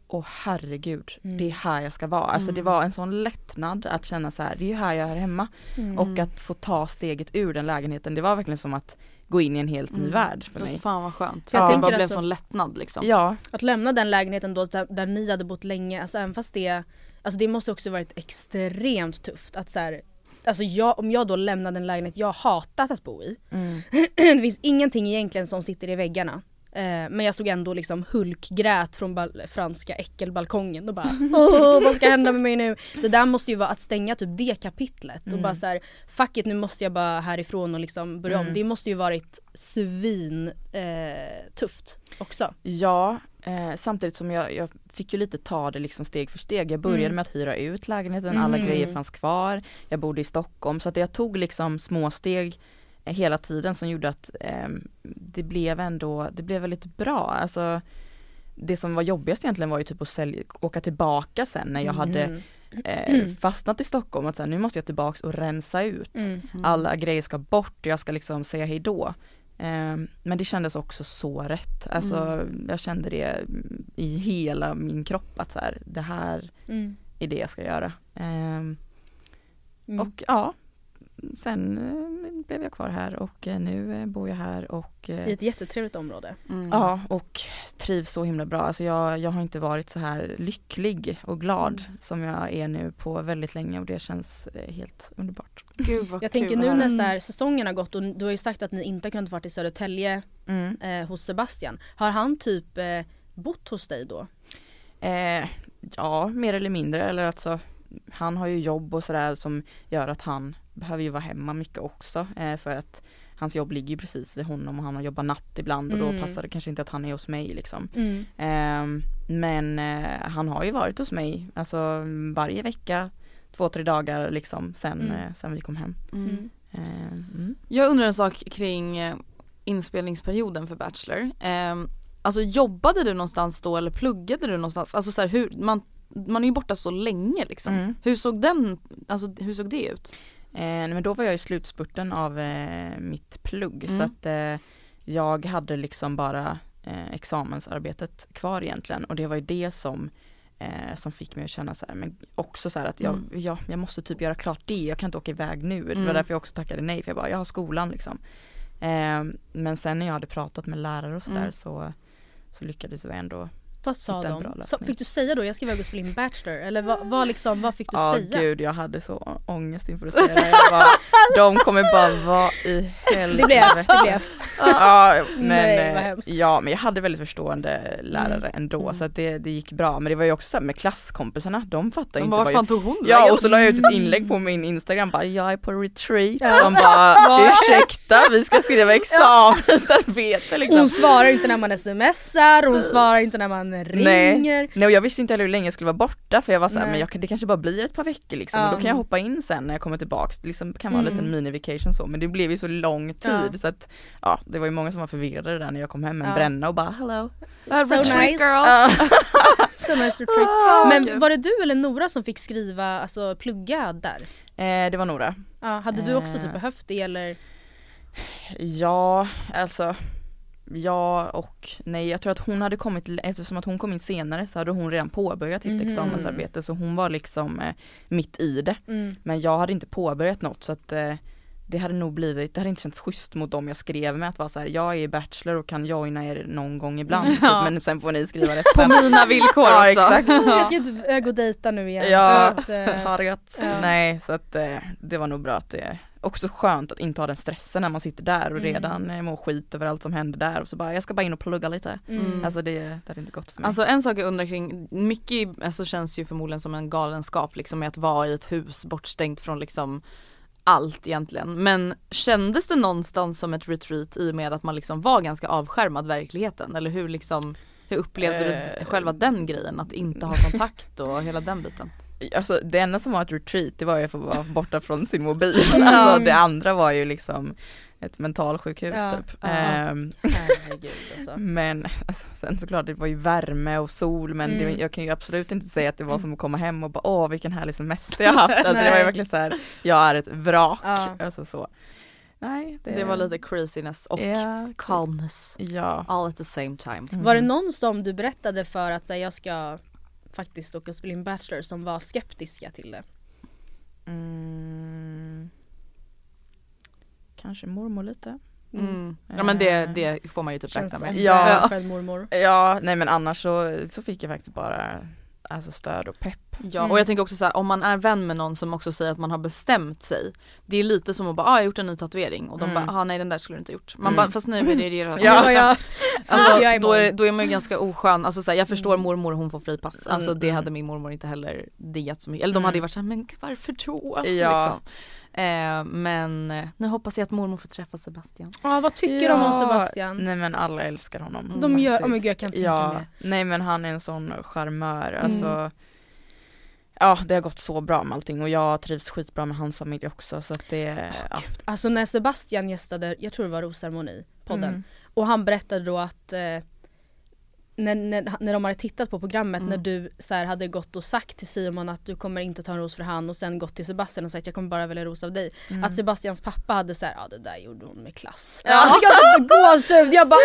åh herregud, Mm. det är här jag ska vara. Alltså det Mm. var en sån lättnad att känna så här, det är ju här jag hör hemma. Mm. Och att få ta steget ur den lägenheten, det var verkligen som att gå in i en helt ny Mm. värld för mig. Fan vad skönt. Jag Ja, det tänker bara blev alltså- sån lättnad liksom. Ja, Att lämna den lägenheten då där, där ni hade bott länge, alltså även fast det Alltså det måste också varit extremt tufft att så här, Alltså jag, om jag då lämnade en lägenhet jag hatat att bo i mm. Det finns ingenting egentligen som sitter i väggarna Men jag stod ändå liksom hulkgrät från franska äckelbalkongen och bara Åh vad ska hända med mig nu? Det där måste ju vara att stänga typ det kapitlet och Mm. bara så här, Fuck it nu måste jag bara härifrån och liksom börja om Mm. Det måste ju varit svin eh, tufft också ja eh, samtidigt som jag, jag fick ju lite ta det liksom steg för steg. Jag började Mm. med att hyra ut lägenheten, alla Mhm. grejer fanns kvar. Jag bodde i Stockholm så att jag tog liksom små steg eh, hela tiden som gjorde att eh, det blev ändå, det blev väldigt bra. Alltså det som var jobbigast egentligen var ju typ att sälja, åka tillbaka sen när jag hade Mm. eh, fastnat i Stockholm. Att så här, nu måste jag tillbaks och rensa ut. Mm. Mm. Alla grejer ska bort, jag ska liksom säga hejdå. Eh, men det kändes också så rätt. Alltså Mm. jag kände det i hela min kropp att så här, det här Mm. är det jag ska göra. Eh, Mm. och ja, sen eh, blev jag kvar här och eh, nu eh, bor jag här och I ett jättetrevligt område. Mm. Ja och trivs så himla bra. Alltså jag, jag har inte varit så här lycklig och glad Mm. som jag är nu på väldigt länge och det känns helt underbart. Gud vad Jag kul tänker nu när så här, säsongen har gått och du har ju sagt att ni inte har kunnat vara i Södertälje Mm. eh, hos Sebastian. Har han typ eh, bott hos dig då? Eh, ja, mer eller mindre. Eller alltså, han har ju jobb och sådär som gör att han behöver ju vara hemma mycket också. Eh, för att hans jobb ligger ju precis vid honom och han har jobbat natt ibland och Mm. då passar det kanske inte att han är hos mig liksom. Mm. Eh, men eh, han har ju varit hos mig, alltså varje vecka, två, tre dagar liksom sen, Mm. eh, sen vi kom hem. Mm. Eh, mm. Jag undrar en sak kring eh, inspelningsperioden för Bachelor. Eh, alltså jobbade du någonstans då eller pluggade du någonstans? Alltså så här, hur, man, man är ju borta så länge liksom. Mm. Hur såg den, alltså hur såg det ut? Eh, men då var jag i slutspurten av eh, mitt plugg Mm. så att eh, jag hade liksom bara examensarbetet kvar egentligen och det var ju det som som fick mig att känna så här, men också så här att jag, Mm. jag, jag måste typ göra klart det, jag kan inte åka iväg nu. Det var Mm. därför jag också tackade nej för jag bara, jag har skolan liksom. Men sen när jag hade pratat med lärare och sådär Mm. så, så lyckades jag ändå Vad sa de? Så, fick du säga då, jag ska iväg och spela in Bachelor? Eller vad, vad, liksom, vad fick du Ja säga? gud jag hade så ångest inför att säga det. Jag bara, de kommer bara vara i helvete. Det blev det blev. Ja men, Nej, vad eh, ja men jag hade väldigt förstående lärare Mm. ändå Mm. så att det, det gick bra men det var ju också så här med klasskompisarna, de fattade De inte bara, vad fan tog hon Ja och så la jag ut ett inlägg på min instagram bara jag är på retreat. Ja. De bara ursäkta vi ska skriva examensarbete liksom. Hon svarar inte när man smsar, hon svarar inte när man ringer. Nej och jag visste inte heller hur länge jag skulle vara borta för jag var såhär, Nej. men jag, det kanske bara blir ett par veckor liksom Ja. och då kan jag hoppa in sen när jag kommer tillbaks, det liksom, kan vara en Mm. liten mini-vacation så men det blev ju så lång tid Ja. så att ja det var ju många som var förvirrade där när jag kom hem med en Ja. bränna och bara hello. So nice. Ja. So nice retreat. Men var det du eller Nora som fick skriva, alltså plugga där? Eh, det var Nora. Ja, hade du också typ Eh. behövt det eller? Ja, alltså Ja och nej jag tror att hon hade kommit, eftersom att hon kom in senare så hade hon redan påbörjat sitt Mhm. examensarbete så hon var liksom eh, mitt i det. Mm. Men jag hade inte påbörjat något så att eh, det hade nog blivit, det hade inte känts schysst mot dem jag skrev med att vara så här, jag är bachelor och kan joina er någon gång ibland typ, Ja. men sen får ni skriva På resten. mina villkor Ja, också. exakt. Jag ska inte äh, gå och dejta nu igen. Ja, att, eh, ha det gött. Ja. Nej så att eh, det var nog bra att det Också skönt att inte ha den stressen när man sitter där och Mm. redan mår skit över allt som händer där och så bara jag ska bara in och plugga lite. mm. Alltså det, det hade inte gått för mig. Alltså en sak jag undrar kring, mycket alltså, känns ju förmodligen som en galenskap liksom med att vara i ett hus bortstängt från liksom allt egentligen. Men kändes det någonstans som ett retreat i och med att man liksom var ganska avskärmad verkligheten? Eller hur liksom hur upplevde du Eh. själva den grejen? Att inte ha kontakt och hela den biten? Alltså det enda som var ett retreat det var ju att få vara borta från sin mobil. Alltså det andra var ju liksom ett mentalsjukhus Ja, typ. ja. Herregud alltså. men alltså, sen såklart det var ju värme och sol men det, Mm. jag kan ju absolut inte säga att det var som att komma hem och bara åh vilken härlig semester jag haft. Alltså, det var ju verkligen så här, jag är ett vrak. Ja. Alltså så. Nej Det var lite craziness och Ja, calmness. ja. All at the same time. Var det Mhm. någon som du berättade för att säga jag ska faktiskt åka och spela in Bachelor som var skeptiska till det? Mm. Kanske mormor lite. Mm. Ja men det, Eh, det får man ju typ Känns räkna med. Ja. mormor. Ja, nej men annars så, så fick jag faktiskt bara alltså stöd och pepp. Ja Mm. och jag tänker också så här, om man är vän med någon som också säger att man har bestämt sig. Det är lite som att bara, ah, jag har gjort en ny tatuering och de Mm. bara, ah, nej den där skulle du inte ha gjort. Man Mm. bara, fast nej men det är det Ja. Ja, ja. Alltså då är, då är man ju ganska oskön, alltså så här, jag förstår Mm. mormor hon får fripass. Alltså det mm. hade min mormor inte heller diggat så mycket. Eller de Mm. hade ju varit såhär, men varför då? Ja. Liksom. Eh, men eh, nu hoppas jag att mormor får träffa Sebastian. Ja, vad tycker de om Ja, Sebastian? Nej men alla älskar honom. De gör, faktiskt. oh my God, jag kan tänka ja, mig. Nej men han är en sån charmör, Mm. alltså Ja det har gått så bra med allting och jag trivs skitbra med hans familj också så att det, ja. Alltså när Sebastian gästade, jag tror det var Rosceremoni, podden. Mm. Och han berättade då att eh, när, när, när de hade tittat på programmet Mm. när du så här, hade gått och sagt till Simon att du kommer inte ta en ros för han och sen gått till Sebastian och sagt jag kommer bara välja ros av dig. Mm. Att Sebastians pappa hade såhär, ja det där gjorde hon med klass. Ja. Alltså, jag fick gåshud, jag bara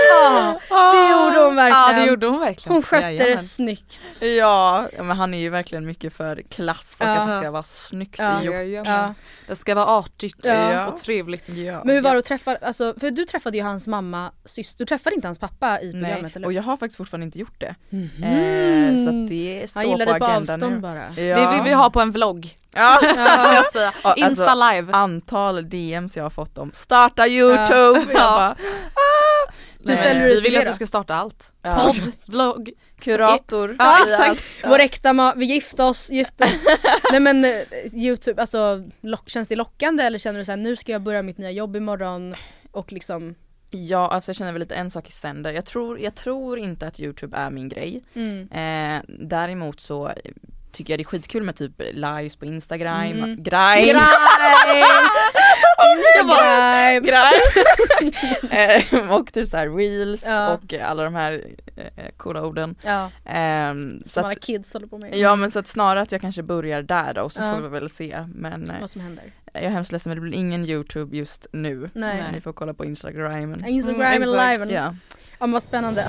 ah, det gjorde hon verkligen. Ja det gjorde hon verkligen. hon skötte Jajamän. det snyggt. Ja, men han är ju verkligen mycket för klass och Ja. att det ska vara snyggt Ja. gjort. Ja. Det ska vara artigt Ja. och trevligt. Ja. Men hur var det att träffa, alltså, för du träffade ju hans mamma, syster, du träffade inte hans pappa i programmet Nej, eller? och jag har faktiskt fortfarande inte gjort det. Mhm. Eh, så att det står Han gillar på det på agendan avstånd nu. bara. Ja. Det vill vi ha på en vlogg. Ja. jag. Ja, Insta alltså, live. antal DMs jag har fått om starta youtube. Jag bara, Hur ställer du dig vi vill att du ska starta allt. Ja. Podd, vlogg. kurator. Ja, exakt. Ja. Vår äkta vi gifte oss, gifte oss. Nej men eh, youtube, alltså lock, känns det lockande eller känner du såhär nu ska jag börja mitt nya jobb imorgon och liksom Ja, alltså jag känner väl lite en sak i sänder. Jag tror, jag tror inte att youtube är min grej. mm. Eh, däremot så tycker jag det är skitkul med typ lives på Instagram, Mm. grime. Grime! Grime. Eh, och typ så här reels Ja. och alla de här eh, coola orden. Ja, så som alla att, kids håller på med. ja men så att snarare att jag kanske börjar där då så Ja. får vi väl se. Men eh, Vad som händer. jag är hemskt ledsen men det blir ingen youtube just nu. Nej. Ni får kolla på Instagram. Instagram Mm, live. Ja. Ja men vad spännande.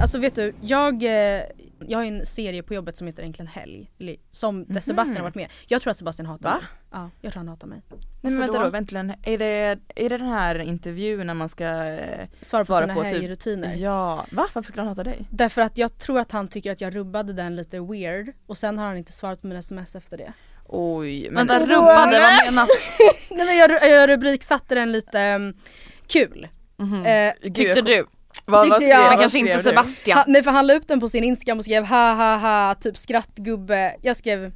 Alltså vet du, jag, eh, jag har ju en serie på jobbet som heter Äntligen Helg. Som där Sebastian har varit med. Jag tror att Sebastian hatar Va? mig. Ja, jag tror han hatar mig. Nej men Varför vänta då? då, vänta är det, är det den här intervjun när man ska eh, Svara på Svara sina på typ- helgrutiner. Ja, va? Varför skulle han hata dig? Därför att jag tror att han tycker att jag rubbade den lite weird och sen har han inte svarat på mina sms efter det. Oj, men Vänta rubbade, vad menas? Nej men jag, jag rubriksatte den lite um, kul. Mhm. Eh, Tyckte du? Vad, vad jag- Men kanske inte? Sebastian. ha, nej för han la upp den på sin instagram och skrev ha ha ha typ skrattgubbe. Jag skrev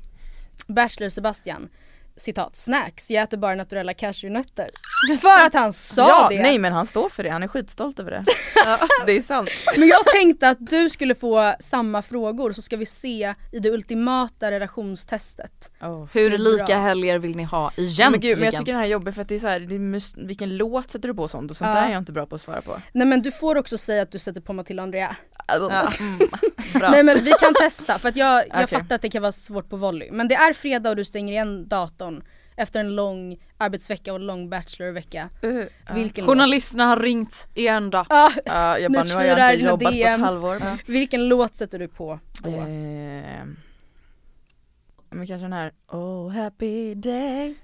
Bachelor Sebastian. Citat, snacks, jag äter bara naturella cashewnötter. För att han sa ja, det. nej men han står för det, han är skitstolt över det. det är sant. Men jag tänkte att du skulle få samma frågor så ska vi se i det ultimata relationstestet. Oh. Hur lika bra. helger vill ni ha Men, egentligen? gud, men jag tycker den här är jobbig för att det är så här, det är mus- vilken låt sätter du på och sånt och sånt Ja. där är jag inte bra på att svara på. Nej men du får också säga att du sätter på Matilda och Andrea. Ja. Mm, bra. Nej men vi kan testa för att jag, jag Okej. fattar att det kan vara svårt på volley. Men det är fredag och du stänger igen datorn efter en lång arbetsvecka och lång bachelorvecka. Uh, ja. Vilken Journalisterna har ringt igen då. låt? Ah, Ja, jag bara, Nu nu har jag inte jobbat på ett DMs. halvår. Men, vilken låt sätter du på eh, men kanske den här Oh happy day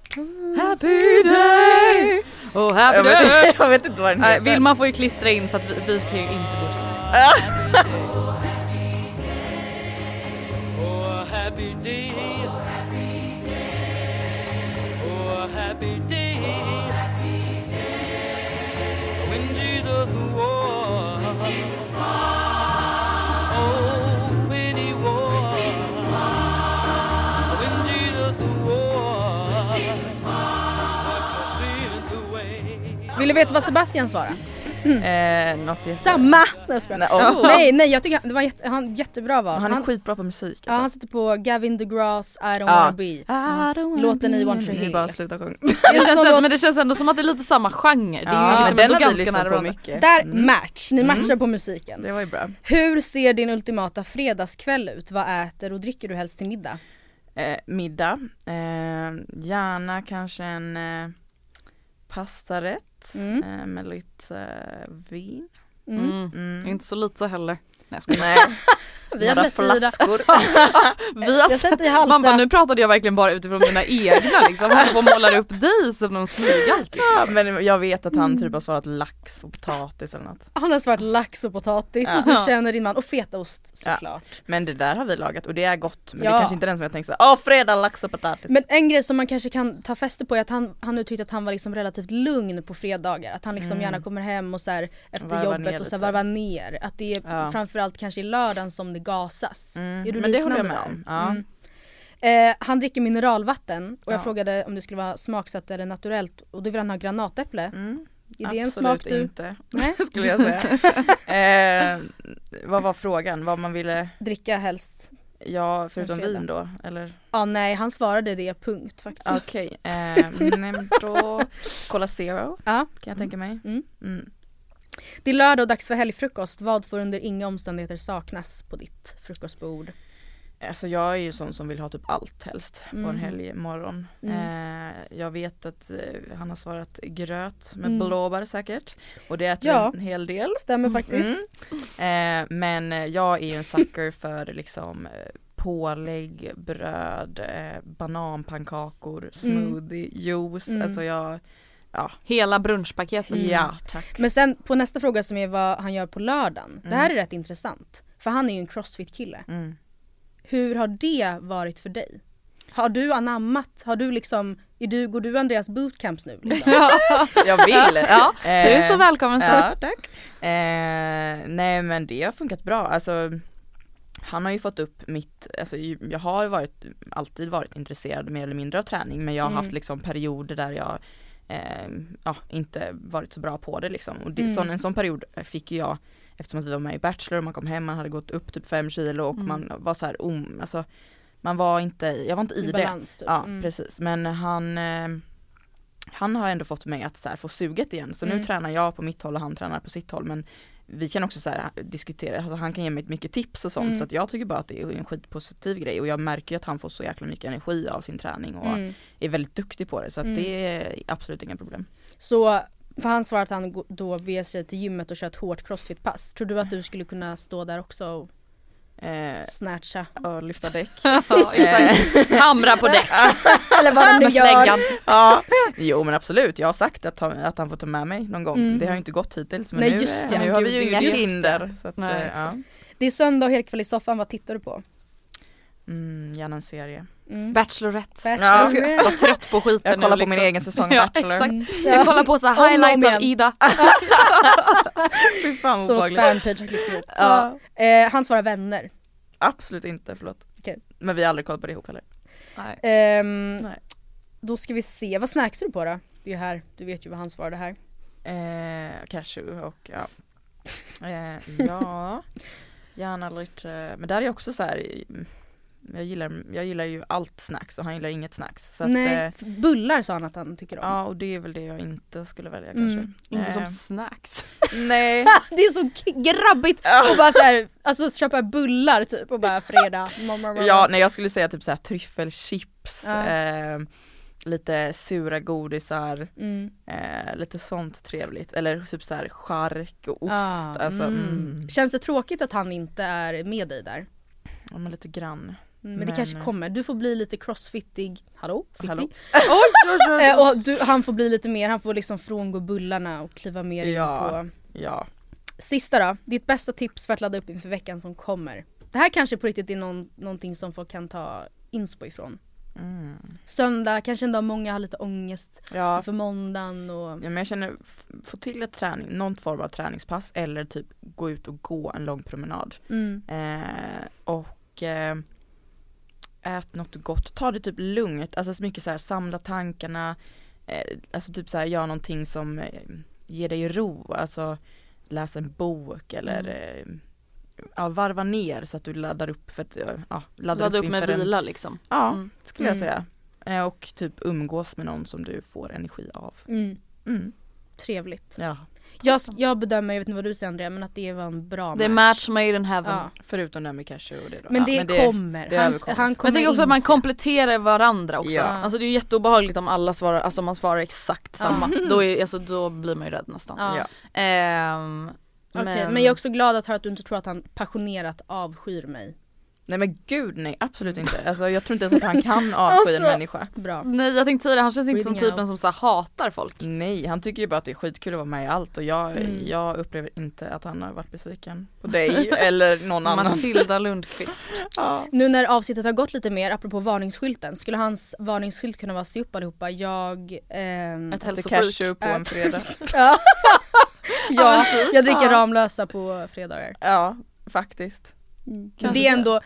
Happy day! Oh happy jag day! vet, jag vet inte vad den heter. Vilma får ju klistra in för att vi, vi kan ju inte gå till Oh, a happy day. Oh, happy day. When Jesus was. Oh, when he was. When Jesus was. Vill du veta vad Sebastian svarade? Eh, något jätte... Samma! Nej. Nej, oh. nej, nej jag tycker han, det var jätte, han, jättebra val. Han är skitbra på musik ja, han alltså. sätter på Gavin DeGrasse, I don't Ja. wanna be. I don't wanna Låten i One Tree Hill. bara sluta sjunga. Det känns, men det känns ändå som att det är lite samma genre. Det är liksom den har ganska nära på mycket. Där, Mm. match! Ni Mm. matchar på musiken. Det var ju bra. Hur ser din ultimata fredagskväll ut? Vad äter och dricker du helst till middag? Eh, middag, eh, gärna kanske en eh, pastarätt Mm. eh, med lite eh, vin. Mm. Mm. Mm. Inte så lite heller. Nej, jag. Nej, Vi har några det. flaskor. Vi har sett, i man bara nu pratade jag verkligen bara utifrån mina egna liksom. Han och målar upp dig som någon smygalt liksom. ja, men jag vet att han typ har svarat lax och potatis eller något. Han har svarat lax och potatis Ja. och du känner din man och fetaost Ja. såklart. Men det där har vi lagat och det är gott. Men det Ja. är kanske inte den som jag tänkte såhär, åh fredag lax och potatis. Men en grej som man kanske kan ta fäste på är att han, han uttryckte att han var liksom relativt lugn på fredagar. Att han liksom Mm. gärna kommer hem och så här, efter Varvar ner jobbet och så här ner. Att det är Ja. framförallt kanske i lördagen som det gasas. Mm, Är du men det håller jag med om. Ja. Mm. Eh, han dricker mineralvatten och jag Ja. frågade om det skulle vara smaksatt eller naturellt och då vill han ha granatäpple. Mm. Är det en smak du... inte, Nej. skulle jag säga. eh, vad var frågan? Vad man ville, Dricka helst. ja förutom vin då eller? Ja nej han svarade det punkt faktiskt. Okej, eh, nej, då Cola Zero Ja. kan jag tänka mig. Mm. Mm. Det är lördag och dags för helgfrukost. Vad får under inga omständigheter saknas på ditt frukostbord? Alltså jag är ju sån som vill ha typ allt helst på en Mm. helgmorgon. Mm. Eh, jag vet att eh, han har svarat gröt med Mm. blåbär säkert. Och det äter Ja. en hel del. Stämmer faktiskt. Mm. Eh, men jag är ju en sucker för liksom eh, pålägg, bröd, eh, bananpannkakor, smoothie, juice. Mm. Alltså jag, Hela brunchpaketet. ja tack. Men sen på nästa fråga som är vad han gör på lördagen. Det här är rätt intressant. För han är ju en crossfit-kille. Mm. Hur har det varit för dig? Har du anammat, har du liksom, är du, går du Andreas bootcamps nu? Liksom? Jag vill! Ja, Du är så Eh, välkommen så. Ja, tack. Eh, nej men det har funkat bra. Alltså, han har ju fått upp mitt, alltså jag har ju varit, alltid varit intresserad mer eller mindre av träning men jag har Mm. haft liksom perioder där jag eh, ja, inte varit så bra på det liksom. Och det, Mm. sån, en sån period fick jag eftersom att vi var med i Bachelor och man kom hem, man hade gått upp typ fem kilo och Mm. man var så här om, alltså man var inte, jag var inte i, I det. balans typ. Ja Mm. precis men han eh, Han har ändå fått mig att så här, få suget igen så nu Mm. tränar jag på mitt håll och han tränar på sitt håll men Vi kan också så här, diskutera, alltså han kan ge mig mycket tips och sånt Mm. så att jag tycker bara att det är en skitpositiv grej och jag märker att han får så jäkla mycket energi av sin träning och Mm. är väldigt duktig på det så att Mm. det är absolut inga problem. Så, för han svarar att han då beger sig till gymmet och kör ett hårt crossfit-pass. Tror du att du skulle kunna stå där också och eh, Snatcha. och lyfta däck. Ja, exakt. Hamra på däck Eller vad de nu gör. ja, jo men absolut, jag har sagt att, han- att han får ta med mig någon gång. Mm. Det har ju inte gått hittills men Nej, nu, just eh, det. nu har vi ju det- inga det. hinder. Så att, Nej, eh, ja. Det är söndag och helt kväll i soffan, vad tittar du på? Mm, gärna en serie. Mm. Bachelorette. Bachelor. Jag ska vara trött på skiten Jag kollar nu på min liksom. egen säsong Ja, Bachelor. exakt. Mm. Jag kollar på så highlights av. Ida. Fy fan Så ett fanpage har klippt ihop. Ja. Eh, han svarar vänner. Absolut inte, förlåt. Okej. Men vi har aldrig kollat på det ihop heller. Nej. Ehm, Nej. Då ska vi se, vad snacksar du på då? Det är ju här, du vet ju vad han svarade här. Eh, cashew och ja. Eh, ja, gärna lite, men där är jag också så här. Mm, Jag gillar, jag gillar ju allt snacks och han gillar inget snacks. Så att, Nej, eh, bullar sa han att han tycker om. ja och det är väl det jag inte skulle välja Mm, kanske. Inte som Eh, snacks. Nej. Det är så grabbigt och bara så här, alltså köpa bullar typ och bara fredag. Mamma, Ja, nej jag skulle säga typ så här tryffelchips, Ja. eh, lite sura godisar, Mm. eh, lite sånt trevligt. Eller typ så här chark och ost. Ah, alltså, mm. mm. Känns det tråkigt att han inte är med dig där? Ja men lite grann. Mm, Men, det Men, kanske kommer, du får bli lite crossfittig, hallå? Fittig. Hallå? Eh, och du, han får bli lite mer, han får liksom frångå bullarna och kliva mer in Ja. på Ja. Sista då, ditt bästa tips för att ladda upp inför veckan som kommer. Det här kanske på riktigt är någon, någonting som folk kan ta inspo ifrån. Mm. Söndag, kanske en dag många har lite ångest Ja, inför måndagen och Ja, men jag känner, få till ett träning, någon form av träningspass eller typ gå ut och gå en lång promenad. mm, Eh, och eh, ät något gott, ta det typ lugnt, alltså så mycket så här samla tankarna, eh, alltså typ så här gör någonting som eh, ger dig ro, alltså läs en bok eller eh, ja, varva ner så att du laddar upp för att, eh, ja, laddar Ladda upp, upp med en- vila liksom. Ja, Mm. skulle jag Mm. säga. Eh, och typ umgås med någon som du får energi av. mm, Mm. Trevligt. Ja, Jag, jag bedömer, jag vet inte vad du säger Andrea, men att det var en bra Det är match made in heaven. Ja. förutom det med cashew och det då. Men ja, det kommer, det han, han Men kommer jag tänker också att man kompletterar varandra också. Ja. Alltså det är ju jätteobehagligt om alla svarar, alltså om man svarar exakt samma. Då, är, alltså, då blir man ju rädd nästan. Ja. Ja. Ehm, Okej, men, men... jag är också glad att höra att du inte tror att han passionerat avskyr mig. Nej men gud nej absolut inte. Alltså jag tror inte ens att han kan avsky en Alltså. människa. Bra. Nej jag tänkte säga det, han känns inte som typen out. som så hatar folk. Nej han tycker ju bara att det är skitkul att vara med i allt och jag, Mm. jag upplever inte att han har varit besviken på dig eller någon annan. Matilda Lundqvist. Ja. Nu när avsnittet har gått lite mer, apropå varningsskylten, skulle hans varningsskylt kunna vara se upp allihopa, jag... ehm, Ett hälsofreak. på en fredag. ja, ja typ. jag dricker. Ramlösa på fredagar. Ja faktiskt. Kanske det är ändå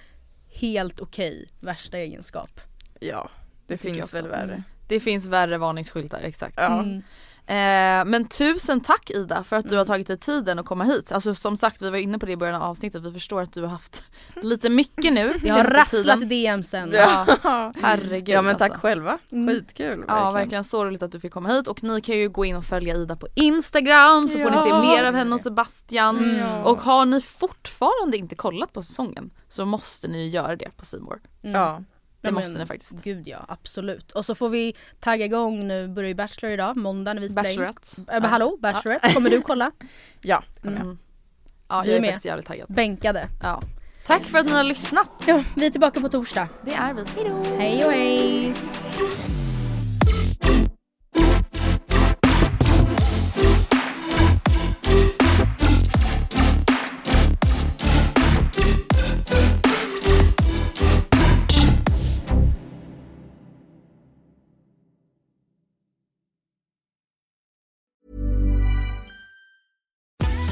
helt okej, värsta egenskap. Ja det, jag finns väl värre. Mm. Det finns värre varningsskyltar, exakt. Ja. Mm. Eh, men tusen tack Ida för att du har tagit dig tiden att komma hit. Alltså som sagt vi var inne på det i början av avsnittet, vi förstår att du har haft lite mycket nu Jag har rasslat tiden. DMsen. Ja, herregud Ja men tack alltså. själva, Mm. skitkul Ja verkligen så roligt att du fick komma hit och ni kan ju gå in och följa Ida på Instagram så får ni se Ja. mer av henne och Sebastian. Mm. Och har ni fortfarande inte kollat på säsongen så måste ni ju göra det på Simor. Mm. Ja. Det Ja, måste men ni faktiskt. Gud ja, absolut. Och så får vi tagga igång nu, börjar ju Bachelor idag, måndag när vi spelar in. Bachelorette. Äh, men hallå, Bachelorette, kommer du kolla? Ja, kommer jag. Mm. Ja Vi jag är är faktiskt jävligt taggad. Bänkade. Ja. Tack för att ni har lyssnat. Ja, vi är tillbaka på torsdag. Det är vi. Hejdå. Hej och hej!